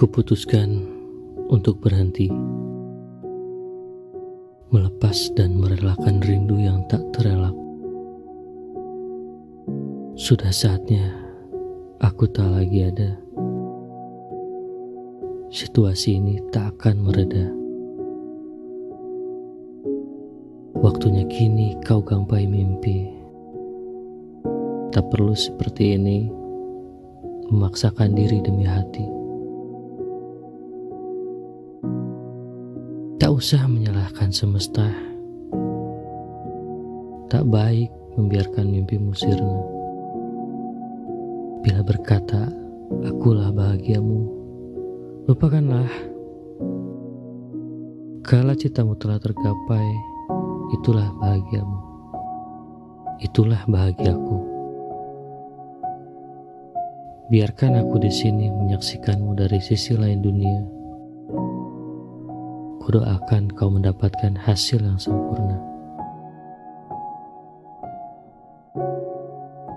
Kuputuskan untuk berhenti, melepas dan merelakan rindu yang tak terelak. Sudah saatnya aku tak lagi ada. Situasi ini tak akan mereda. Waktunya kini kau gangpai mimpi. Tak perlu seperti ini memaksakan diri demi hati. Tak usah menyalahkan semesta. Tak baik membiarkan mimpimu sirna. Bila berkata, akulah bahagiamu, lupakanlah. Kala citamu telah tergapai, itulah bahagiamu. Itulah bahagiaku. Biarkan aku di sini menyaksikanmu dari sisi lain dunia Kudoakan kau mendapatkan hasil yang sempurna.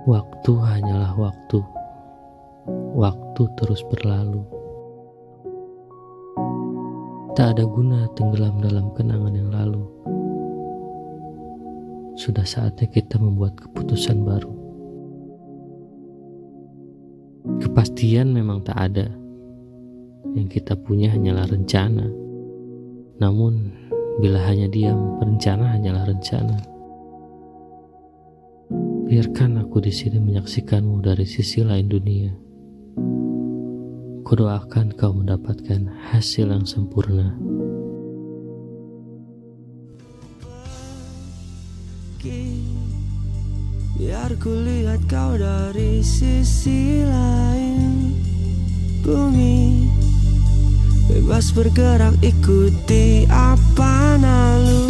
Waktu hanyalah waktu. Waktu terus berlalu. Tak ada guna tenggelam dalam kenangan yang lalu. Sudah saatnya kita membuat keputusan baru. Kepastian memang tak ada. Yang kita punya hanyalah rencana namun, bila hanya diam, rencana hanyalah rencana. Biarkan aku di sini menyaksikanmu dari sisi lain dunia. Kudoakan kau mendapatkan hasil yang sempurna. Biar ku lihat kau dari sisi lain bumi Bebas bergerak ikuti apa nalurimu